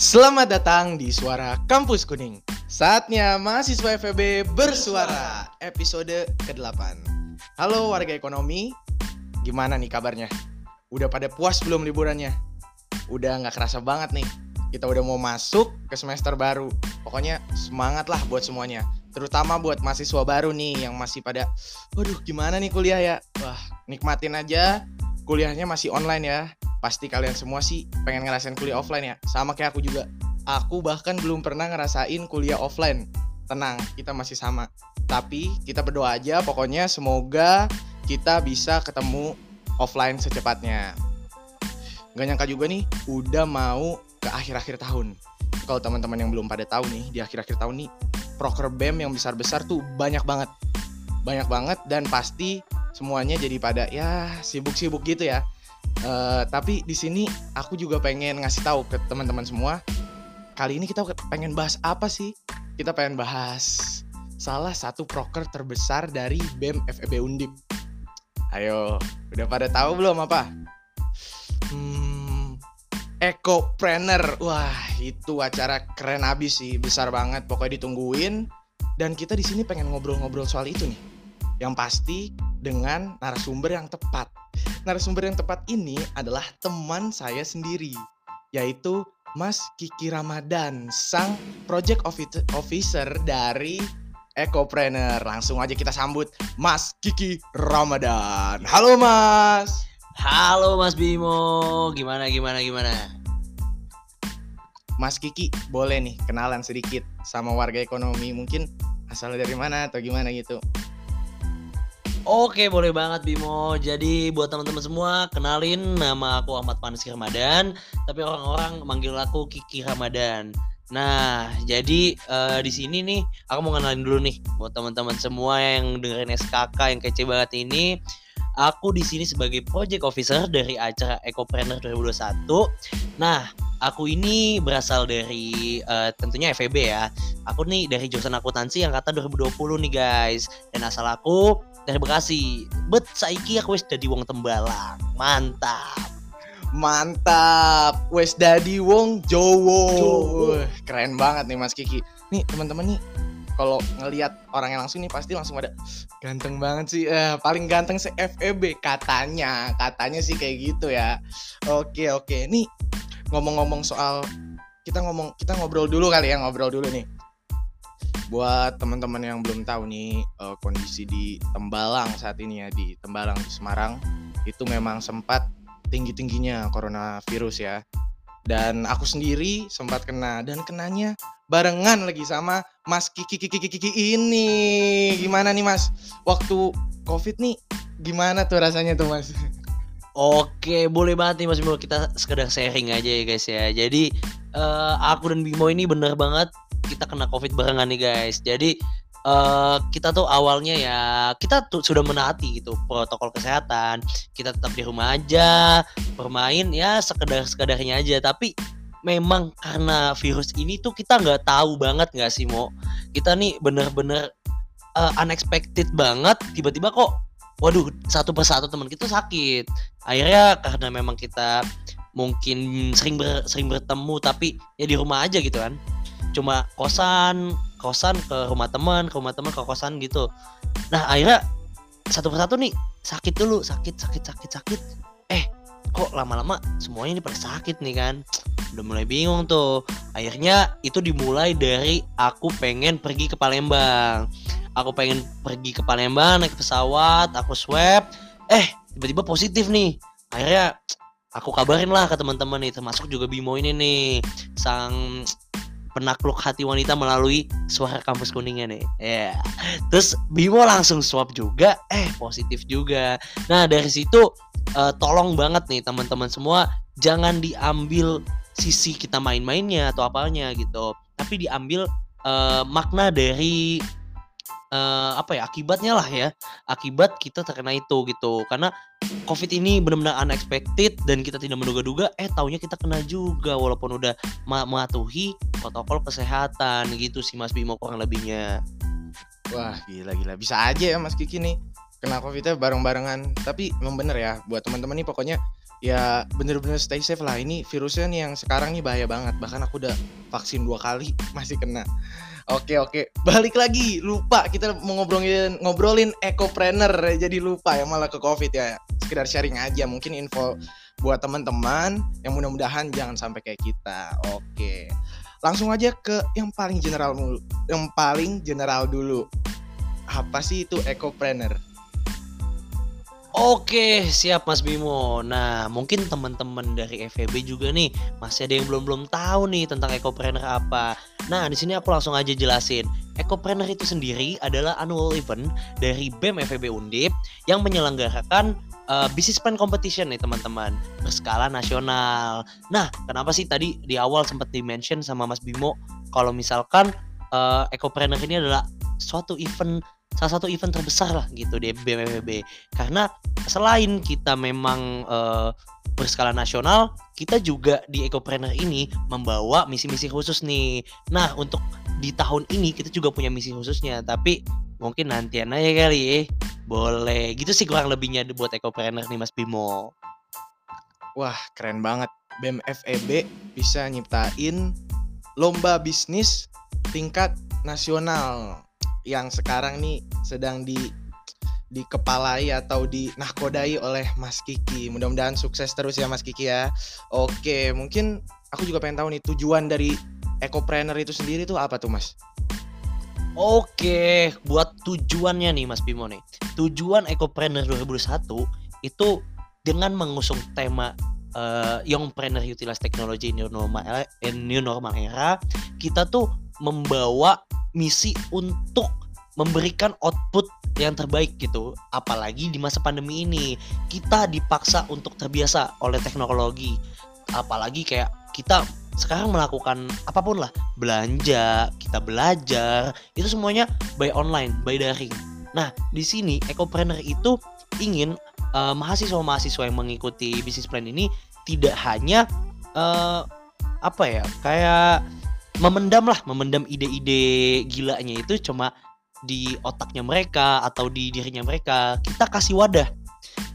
Selamat datang di Suara Kampus Kuning. Saatnya mahasiswa FEB bersuara, episode ke-8. Halo warga ekonomi, gimana nih kabarnya? Udah pada puas belum liburannya? Udah nggak kerasa banget nih, kita udah mau masuk ke semester baru. Pokoknya semangat lah buat semuanya. Terutama buat mahasiswa baru nih yang masih pada, waduh gimana nih kuliah ya? Wah, nikmatin aja kuliahnya masih online ya pasti kalian semua sih pengen ngerasain kuliah offline ya. Sama kayak aku juga. Aku bahkan belum pernah ngerasain kuliah offline. Tenang kita masih sama. Tapi kita berdoa aja pokoknya semoga kita bisa ketemu offline secepatnya. Gak nyangka juga nih udah mau ke akhir-akhir tahun. Kalau teman-teman yang belum pada tahu nih di akhir-akhir tahun nih proker BEM yang besar-besar tuh banyak banget. Banyak banget dan pasti semuanya jadi pada ya sibuk-sibuk gitu ya Uh, tapi di sini aku juga pengen ngasih tahu ke teman-teman semua. Kali ini kita pengen bahas apa sih? Kita pengen bahas salah satu proker terbesar dari BEM FEB Undip. Ayo, udah pada tahu belum apa? Hmm, Ecopreneur. Wah, itu acara keren abis sih, besar banget. Pokoknya ditungguin. Dan kita di sini pengen ngobrol-ngobrol soal itu nih. Yang pasti dengan narasumber yang tepat narasumber yang tepat ini adalah teman saya sendiri, yaitu Mas Kiki Ramadan, sang project officer dari Ecopreneur. Langsung aja kita sambut Mas Kiki Ramadan. Halo Mas. Halo Mas Bimo, gimana gimana gimana? Mas Kiki, boleh nih kenalan sedikit sama warga ekonomi mungkin asal dari mana atau gimana gitu. Oke, boleh banget Bimo. Jadi buat teman-teman semua, kenalin nama aku Ahmad Panis Ramadan, tapi orang-orang manggil aku Kiki Ramadan. Nah, jadi uh, di sini nih aku mau kenalin dulu nih buat teman-teman semua yang dengerin SKK yang kece banget ini. Aku di sini sebagai project officer dari acara Ecopreneur 2021. Nah, aku ini berasal dari uh, tentunya FEB ya. Aku nih dari jurusan akuntansi yang kata 2020 nih guys. Dan asal aku dari Bekasi. Bet saiki aku wis dadi wong Tembalang. Mantap. Mantap. Wes dadi wong Jowo. Jowo. Keren banget nih Mas Kiki. Nih teman-teman nih kalau ngelihat orangnya langsung nih pasti langsung ada ganteng banget sih eh, paling ganteng se FEB katanya katanya sih kayak gitu ya oke oke nih ngomong-ngomong soal kita ngomong kita ngobrol dulu kali ya ngobrol dulu nih buat teman-teman yang belum tahu nih uh, kondisi di Tembalang saat ini ya di Tembalang di Semarang itu memang sempat tinggi-tingginya coronavirus ya. Dan aku sendiri sempat kena dan kenanya barengan lagi sama Mas Kiki Kiki Kiki, Kiki ini. Gimana nih Mas? Waktu Covid nih gimana tuh rasanya tuh Mas? Oke, boleh banget nih Mas Bimo kita sekedar sharing aja ya guys ya. Jadi uh, aku dan Bimo ini bener banget kita kena covid barengan nih guys. Jadi uh, kita tuh awalnya ya kita tuh sudah menaati gitu protokol kesehatan. Kita tetap di rumah aja bermain ya sekedar sekedarnya aja. Tapi memang karena virus ini tuh kita nggak tahu banget nggak sih mau kita nih bener-bener uh, unexpected banget. Tiba-tiba kok waduh satu persatu teman kita sakit. Akhirnya karena memang kita mungkin sering ber, sering bertemu tapi ya di rumah aja gitu kan cuma kosan kosan ke rumah teman ke rumah teman ke kosan gitu. Nah akhirnya satu persatu nih sakit dulu sakit sakit sakit sakit. Eh kok lama-lama semuanya ini pada sakit nih kan? Udah mulai bingung tuh. Akhirnya itu dimulai dari aku pengen pergi ke Palembang. Aku pengen pergi ke Palembang naik pesawat aku swab. Eh tiba-tiba positif nih. Akhirnya aku kabarin lah ke teman-teman nih termasuk juga Bimo ini nih. Sang penakluk hati wanita melalui suara kampus kuningnya nih. Ya. Yeah. Terus Bimo langsung swab juga, eh positif juga. Nah, dari situ uh, tolong banget nih teman-teman semua jangan diambil sisi kita main-mainnya atau apanya gitu. Tapi diambil uh, makna dari uh, apa ya akibatnya lah ya. Akibat kita terkena itu gitu. Karena covid ini benar-benar unexpected dan kita tidak menduga-duga eh taunya kita kena juga. Walaupun udah mematuhi protokol kesehatan gitu sih Mas Bimo kurang lebihnya. Wah gila gila. Bisa aja ya Mas Kiki nih kena covidnya bareng-barengan. Tapi memang bener ya buat teman-teman nih pokoknya ya bener-bener stay safe lah. Ini virusnya nih yang sekarang nih bahaya banget. Bahkan aku udah vaksin dua kali masih kena oke oke. Balik lagi lupa kita mau ngobrolin ngobrolin ekopreneur. Jadi lupa ya malah ke covid ya. Sekedar sharing aja mungkin info buat teman-teman yang mudah-mudahan jangan sampai kayak kita. Oke. Langsung aja ke yang paling general mulu yang paling general dulu. Apa sih itu ekopreneur Oke, siap Mas Bimo. Nah, mungkin teman-teman dari FEB juga nih masih ada yang belum-belum tahu nih tentang ekopreneur apa. Nah, di sini aku langsung aja jelasin. Ekopreneur itu sendiri adalah annual event dari BEM FEB Undip yang menyelenggarakan uh, business plan competition nih teman-teman berskala nasional. Nah, kenapa sih tadi di awal sempat di-mention sama Mas Bimo kalau misalkan uh, ekopreneur ini adalah suatu event salah satu event terbesar lah gitu di BMFB karena selain kita memang uh, berskala nasional kita juga di Ecopreneur ini membawa misi-misi khusus nih. Nah untuk di tahun ini kita juga punya misi khususnya tapi mungkin nantian aja kali ya. Boleh. Gitu sih kurang lebihnya buat Ecopreneur nih Mas Bimo. Wah keren banget. BMFEB bisa nyiptain lomba bisnis tingkat nasional yang sekarang nih sedang di dikepalai atau dinahkodai oleh Mas Kiki. Mudah-mudahan sukses terus ya Mas Kiki ya. Oke, mungkin aku juga pengen tahu nih tujuan dari Ecopreneur itu sendiri tuh apa tuh Mas? Oke, buat tujuannya nih Mas Bimo nih. Tujuan Ecopreneur 2021 itu dengan mengusung tema uh, Youngpreneur Utilize Technology New Normal, eh, New Normal Era, kita tuh membawa misi untuk memberikan output yang terbaik gitu apalagi di masa pandemi ini. Kita dipaksa untuk terbiasa oleh teknologi apalagi kayak kita sekarang melakukan apa pun lah belanja kita belajar itu semuanya by online by daring. Nah di sini Ecopreneur itu ingin uh, mahasiswa-mahasiswa yang mengikuti bisnis plan ini tidak hanya uh, apa ya kayak memendam lah memendam ide-ide gilanya itu cuma di otaknya mereka atau di dirinya mereka. Kita kasih wadah.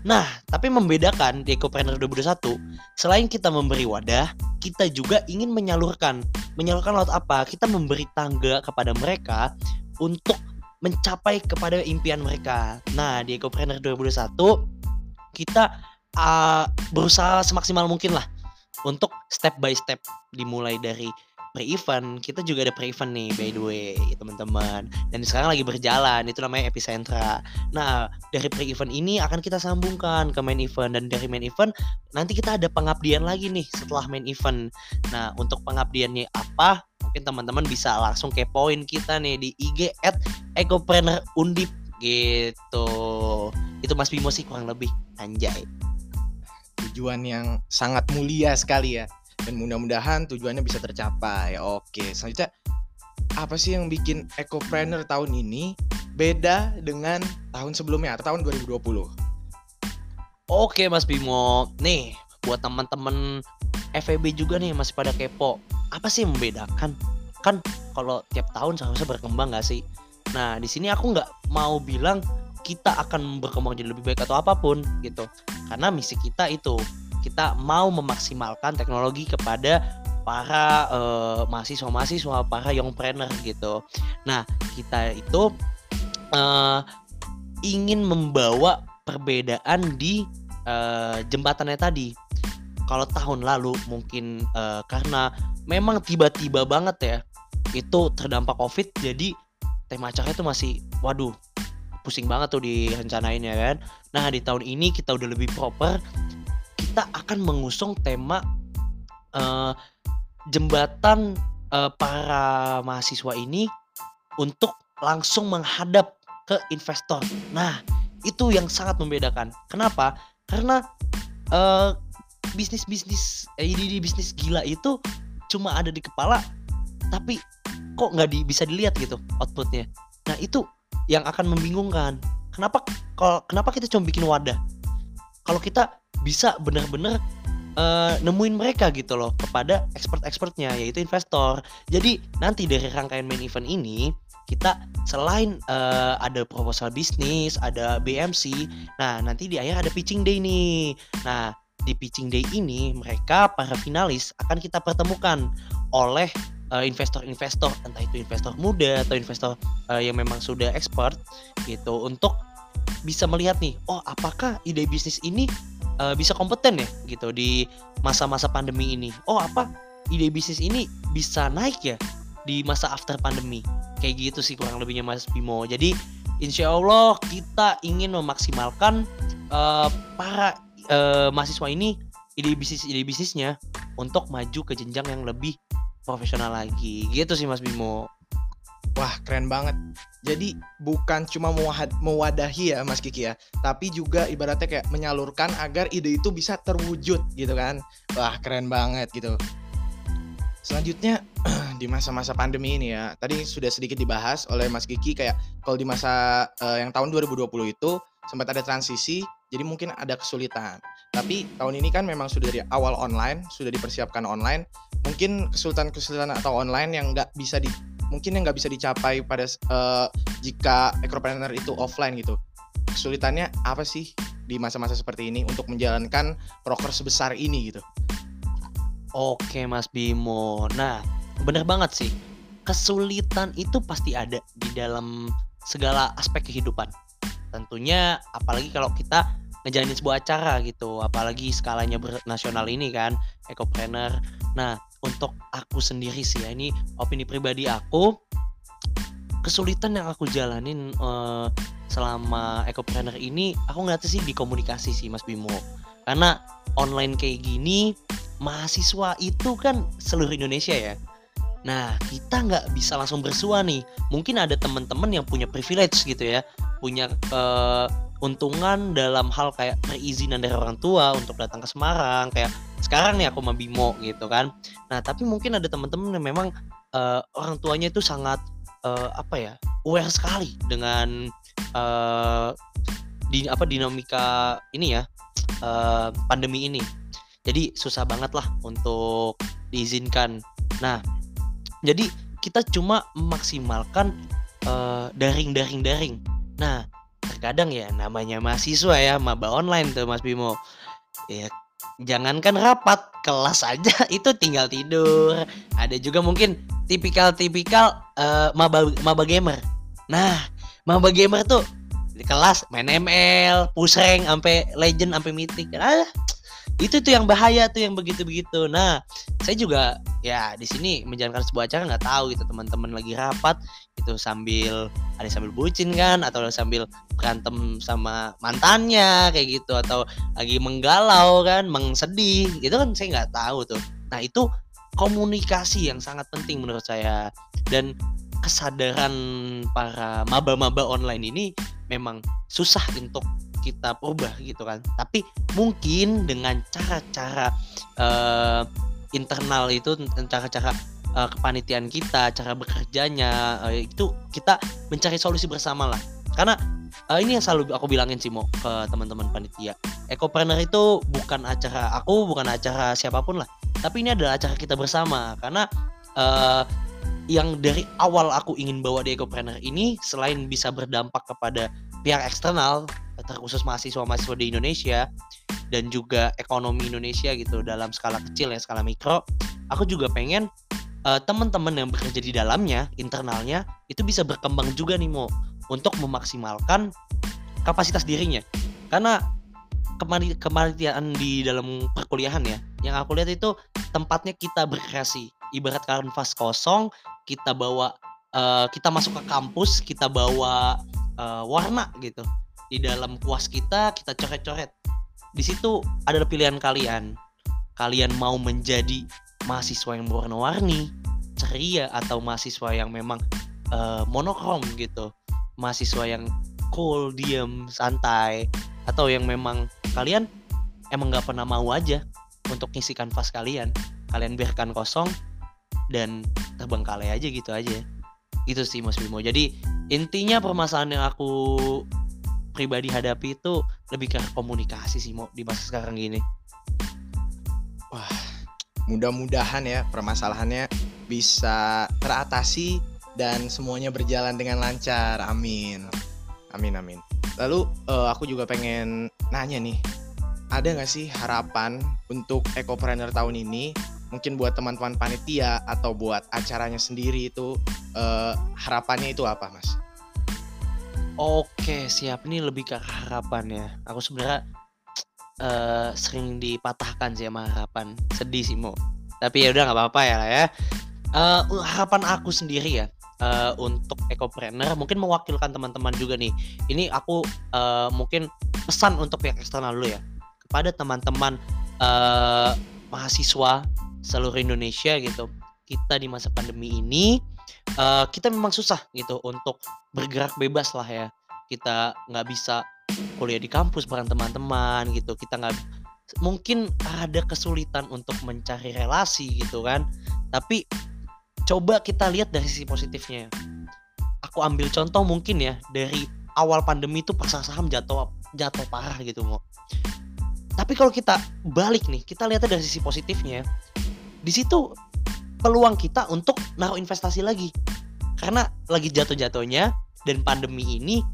Nah tapi membedakan di Ecopreneur 2021 selain kita memberi wadah kita juga ingin menyalurkan. Menyalurkan lewat apa? Kita memberi tangga kepada mereka untuk mencapai kepada impian mereka. Nah di Ecopreneur 2021 kita uh, berusaha semaksimal mungkin lah untuk step by step. Dimulai dari pre-event. Kita juga ada pre-event nih by the way teman-teman. Dan sekarang lagi berjalan itu namanya epicentra. Nah dari pre-event ini akan kita sambungkan ke main event. Dan dari main event nanti kita ada pengabdian lagi nih setelah main event. Nah untuk pengabdiannya apa mungkin teman-teman bisa langsung kepoin kita nih di IG at Ecopreneur Undip gitu. Itu Mas Bimo sih kurang lebih. Anjay. Tujuan yang sangat mulia sekali ya dan mudah-mudahan tujuannya bisa tercapai. Oke, selanjutnya apa sih yang bikin Ecopreneur tahun ini beda dengan tahun sebelumnya atau tahun 2020? Oke Mas Bimo, nih buat teman-teman FEB juga nih masih pada kepo, apa sih yang membedakan? Kan kalau tiap tahun seharusnya berkembang gak sih? Nah di sini aku nggak mau bilang kita akan berkembang jadi lebih baik atau apa pun gitu, karena misi kita itu kita mau memaksimalkan teknologi kepada para uh, mahasiswa-mahasiswa, para young trainer gitu. Nah, kita itu uh, ingin membawa perbedaan di uh, jembatannya tadi. Kalau tahun lalu mungkin uh, karena memang tiba-tiba banget ya itu terdampak covid jadi tema acara itu masih waduh pusing banget tuh direncanain ya kan. Nah di tahun ini kita udah lebih proper kita akan mengusung tema uh, jembatan uh, para mahasiswa ini untuk langsung menghadap ke investor. Nah, itu yang sangat membedakan. Kenapa? Karena uh, bisnis-bisnis di bisnis gila itu cuma ada di kepala, tapi kok nggak di, bisa dilihat gitu outputnya. Nah, itu yang akan membingungkan. Kenapa kalau kenapa kita cuma bikin wadah? Kalau kita bisa benar-benar uh, nemuin mereka gitu loh kepada expert-expertnya yaitu investor. Jadi nanti dari rangkaian main event ini kita selain uh, ada proposal bisnis, ada BMC, nah nanti di akhir ada pitching day nih. Nah, di pitching day ini mereka para finalis akan kita pertemukan oleh eh, investor-investor entah itu investor muda atau investor uh, yang memang sudah expert gitu untuk bisa melihat nih, oh apakah ide bisnis ini uh, bisa kompeten ya gitu di masa-masa pandemi ini. Oh apa? Ide bisnis ini bisa naik ya di masa after pandemi. Kayak gitu sih kurang lebihnya Mas Bimo. Jadi insya Allah kita ingin memaksimalkan uh, para uh, mahasiswa ini ide bisnis ide bisnisnya untuk maju ke jenjang yang lebih profesional lagi. Gitu sih Mas Bimo Wah keren banget. Jadi bukan cuma mewadahi ya Mas Kiki ya, tapi juga ibaratnya kayak menyalurkan agar ide itu bisa terwujud gitu kan. Wah keren banget gitu. Selanjutnya di masa-masa pandemi ini ya, tadi sudah sedikit dibahas oleh Mas Kiki kayak kalau di masa uh, yang tahun 2020 itu sempat ada transisi, jadi mungkin ada kesulitan. Tapi tahun ini kan memang sudah dari awal online, sudah dipersiapkan online. Mungkin kesulitan-kesulitan atau online yang nggak bisa di mungkin yang nggak bisa dicapai pada uh, jika ekopreneur itu offline gitu. Kesulitannya apa sih di masa-masa seperti ini untuk menjalankan proker sebesar ini gitu? Oke Mas Bimo. Nah, bener banget sih. Kesulitan itu pasti ada di dalam segala aspek kehidupan. Tentunya apalagi kalau kita ngejalanin sebuah acara gitu, apalagi skalanya nasional ini kan, ekopreneur. Nah, untuk aku sendiri sih ya, ini opini pribadi aku, kesulitan yang aku jalanin uh, selama ekopreneur ini, aku ngeliatnya sih di komunikasi sih Mas Bimo. Karena online kayak gini, mahasiswa itu kan seluruh Indonesia ya. Nah, kita nggak bisa langsung bersua nih. Mungkin ada teman-teman yang punya privilege gitu ya, punya keuntungan dalam hal kayak perizinan dari orang tua untuk datang ke Semarang, kayak sekarang nih aku sama Bimo gitu kan. Nah, tapi mungkin ada teman-teman yang memang uh, orang tuanya itu sangat uh, apa ya, aware sekali dengan uh, di apa dinamika ini ya, uh, pandemi ini. Jadi susah banget lah untuk diizinkan. Nah jadi kita cuma memaksimalkan uh, daring daring daring nah terkadang ya namanya mahasiswa ya maba online tuh Mas Bimo. Ya jangankan rapat kelas aja itu tinggal tidur. Ada juga mungkin tipikal-tipikal uh, maba maba gamer. Nah maba gamer tuh di kelas main ML, push rank sampai legend sampai mythic. Ah, itu tuh yang bahaya tuh yang begitu-begitu. Nah, saya juga ya di sini menjalankan sebuah acara nggak tahu gitu teman-teman lagi rapat itu sambil ada sambil bucin kan atau sambil berantem sama mantannya kayak gitu atau lagi menggalau kan, mengsedih gitu kan saya nggak tahu tuh. Nah, itu komunikasi yang sangat penting menurut saya dan kesadaran para maba-maba online ini memang susah untuk kita ubah gitu kan. Tapi mungkin dengan cara-cara uh, internal itu cara-cara uh, kepanitiaan kita cara bekerjanya uh, itu kita mencari solusi bersama lah karena uh, ini yang selalu aku bilangin sih mau ke teman-teman panitia. Ekopreneur itu bukan acara aku bukan acara siapa pun lah. Tapi ini adalah acara kita bersama. Karena uh, yang dari awal aku ingin bawa di ekopreneur ini selain bisa berdampak kepada pihak eksternal terkhusus mahasiswa-mahasiswa di Indonesia dan juga ekonomi Indonesia gitu dalam skala kecil ya skala mikro aku juga pengen uh, teman-teman yang bekerja di dalamnya internalnya itu bisa berkembang juga nih mau untuk memaksimalkan kapasitas dirinya. Karena kemanitiaan di dalam perkuliahan ya yang aku lihat itu tempatnya kita berkreasi. Ibarat kanvas kosong kita bawa uh, kita masuk ke kampus kita bawa uh, warna gitu di dalam kuas kita kita coret-coret. Di situ ada pilihan kalian. Kalian mau menjadi mahasiswa yang berwarna-warni ceria atau mahasiswa yang memang uh, monokrom gitu. Mahasiswa yang cool diem santai atau yang memang kalian emang nggak pernah mau aja untuk ngisi kanvas kalian. Kalian biarkan kosong dan terbengkalai aja gitu aja. Itu sih Mas Bimo. Jadi intinya permasalahan yang aku pribadi hadapi itu lebih ke komunikasi sih mau di masa sekarang gini wah mudah-mudahan ya permasalahannya bisa teratasi dan semuanya berjalan dengan lancar. Amin. Amin amin. Lalu uh, aku juga pengen nanya nih, ada nggak sih harapan untuk ekopreneur tahun ini? Mungkin buat teman-teman panitia atau buat acaranya sendiri itu uh, harapannya itu apa, Mas? Oke, siap. Ini lebih ke harapan ya. Aku sebenarnya uh, sering dipatahkan sih sama harapan. Sedih sih, Mo. Tapi ya udah nggak apa-apa ya lah ya. Uh, harapan aku sendiri ya uh, untuk ekopreneur mungkin mewakilkan teman-teman juga nih. Ini aku uh, mungkin pesan untuk pihak eksternal dulu ya kepada teman-teman uh, mahasiswa seluruh Indonesia gitu. Kita di masa pandemi ini uh, kita memang susah gitu untuk bergerak bebas lah ya. Kita nggak bisa kuliah di kampus bareng teman-teman gitu. Kita nggak mungkin ada kesulitan untuk mencari relasi gitu kan. Tapi coba kita lihat dari sisi positifnya aku ambil contoh mungkin ya dari awal pandemi itu pasar saham jatuh jatuh parah gitu mau tapi kalau kita balik nih kita lihat dari sisi positifnya di situ peluang kita untuk naruh investasi lagi karena lagi jatuh-jatuhnya dan pandemi ini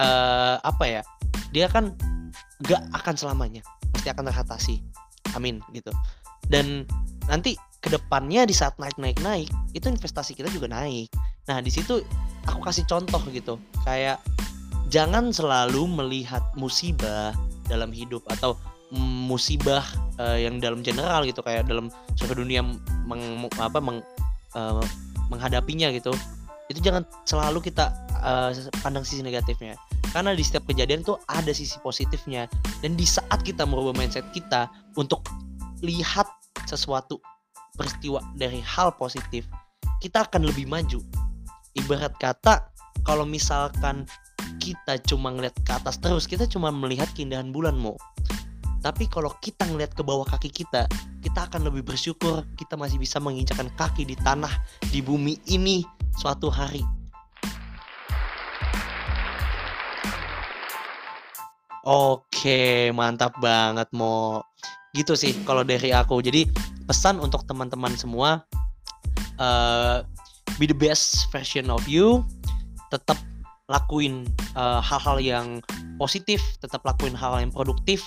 uh, apa ya dia kan gak akan selamanya pasti akan teratasi. Amin gitu. Dan nanti ke depannya di saat naik naik naik itu investasi kita juga naik. Nah di situ aku kasih contoh gitu kayak jangan selalu melihat musibah dalam hidup atau musibah uh, yang dalam general gitu kayak dalam seluruh dunia meng, apa meng, uh, menghadapinya gitu. Itu jangan selalu kita uh, pandang sisi negatifnya karena di setiap kejadian tuh ada sisi positifnya dan di saat kita merubah mindset kita untuk lihat sesuatu peristiwa dari hal positif, kita akan lebih maju. Ibarat kata, kalau misalkan kita cuma ngeliat ke atas terus, kita cuma melihat keindahan bulan mau. Tapi kalau kita ngeliat ke bawah kaki kita, kita akan lebih bersyukur kita masih bisa menginjakan kaki di tanah di bumi ini suatu hari. Oke, mantap banget mau. Gitu sih kalau dari aku. Jadi pesan untuk teman-teman semua uh, be the best version of you. Tetap lakuin eh, hal-hal uh, yang positif tetap lakuin hal, hal yang produktif.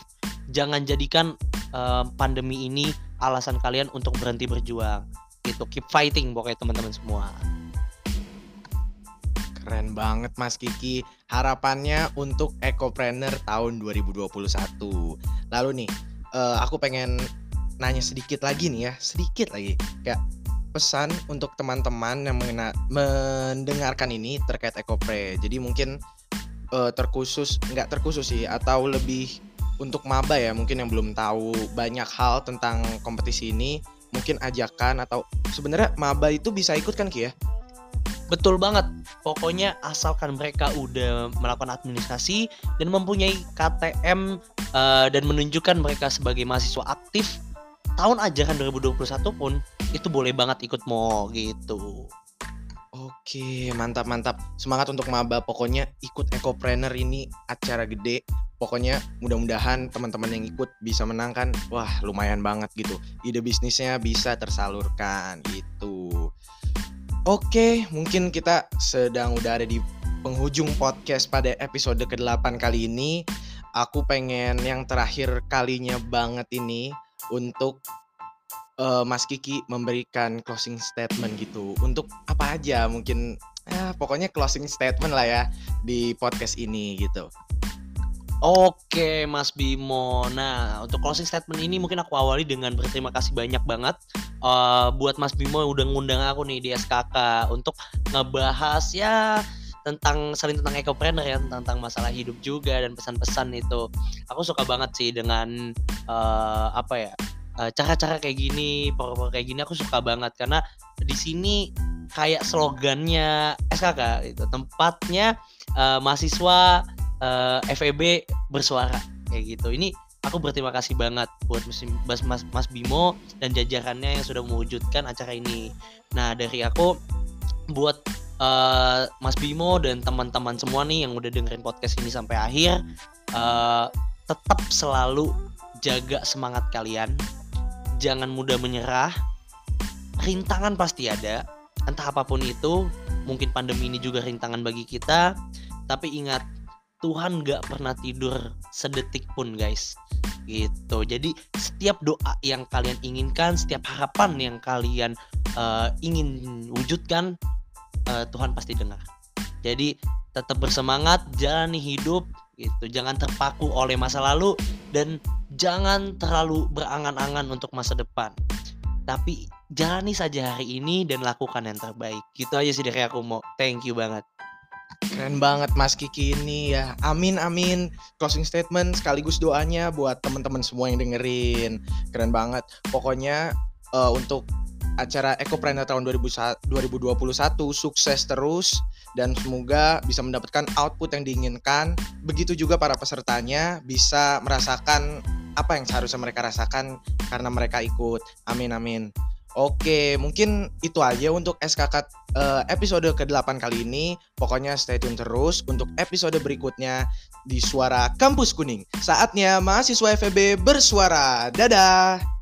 Jangan jadikan uh, pandemi ini alasan kalian untuk berhenti berjuang. Gitu. Keep fighting pokoknya teman-teman semua Keren banget Mas Kiki. Harapannya untuk Ecopreneur tahun 2021. Lalu nih, uh, aku pengen nanya sedikit lagi nih ya, sedikit lagi. Kayak pesan untuk teman-teman yang mengena, mendengarkan ini terkait Ekopre. Jadi mungkin uh, terkhusus nggak terkhusus sih atau lebih untuk maba ya mungkin yang belum tahu banyak hal tentang kompetisi ini mungkin ajakan atau sebenarnya maba itu bisa ikut kan Ki ya? Betul banget. Pokoknya asalkan mereka udah melakukan administrasi dan mempunyai KTM uh, dan menunjukkan mereka sebagai mahasiswa aktif tahun ajaran 2021 pun itu boleh banget ikut mo gitu. Oke, mantap mantap. Semangat untuk maba. Pokoknya ikut Ecopreneur ini acara gede. Pokoknya mudah-mudahan teman-teman yang ikut bisa menangkan. Wah, lumayan banget gitu. Ide bisnisnya bisa tersalurkan gitu. Oke, mungkin kita sedang udah ada di penghujung podcast pada episode ke-8 kali ini. Aku pengen yang terakhir kalinya banget ini untuk uh, Mas Kiki memberikan closing statement gitu. Untuk apa aja mungkin ya pokoknya closing statement lah ya di podcast ini gitu. Oke Mas Bimo, nah untuk closing statement ini mungkin aku awali dengan berterima kasih banyak banget uh, buat Mas Bimo yang udah ngundang aku nih di SKK untuk ngebahas ya tentang saling tentang ekopreneur ya tentang masalah hidup juga dan pesan-pesan itu. Aku suka banget sih dengan uh, apa ya eh, cara-cara kayak gini, power kayak gini aku suka banget. Karena di sini kayak slogannya SKK itu tempatnya uh, mahasiswa uh, FEB bersuara kayak gitu. Ini aku berterima kasih banget buat Mas, Mas, Mas Bimo dan jajarannya yang sudah mewujudkan acara ini. Nah dari aku buat uh, Mas Bimo dan teman-teman semua nih yang udah dengerin podcast ini sampai akhir, uh, tetap selalu jaga semangat kalian jangan mudah menyerah rintangan pasti ada entah apa pun itu mungkin pandemi ini juga rintangan bagi kita tapi ingat Tuhan gak pernah tidur sedetik pun guys. Gitu. Jadi setiap doa yang kalian inginkan setiap harapan yang kalian uh, ingin wujudkan uh, Tuhan pasti dengar. Jadi tetap bersemangat jalani hidup gitu. Jangan terpaku oleh masa lalu dan jangan terlalu berangan-angan untuk masa depan. Tapi jalani saja hari ini dan lakukan yang terbaik. Gitu aja sih dari aku mau thank you banget Keren banget Mas Kiki ini ya. Amin amin. Closing statement sekaligus doanya buat teman-teman semua yang dengerin. Keren banget. Pokoknya uh, untuk acara Ekopreneur tahun 2021 sukses terus dan semoga bisa mendapatkan output yang diinginkan. Begitu juga para pesertanya bisa merasakan apa yang seharusnya mereka rasakan karena mereka ikut. Amin amin. Oke, mungkin itu aja untuk SKK uh, eh, episode ke-8 kali ini. Pokoknya stay tune terus untuk episode berikutnya di Suara Kampus Kuning. Saatnya mahasiswa FEB bersuara. Dadah!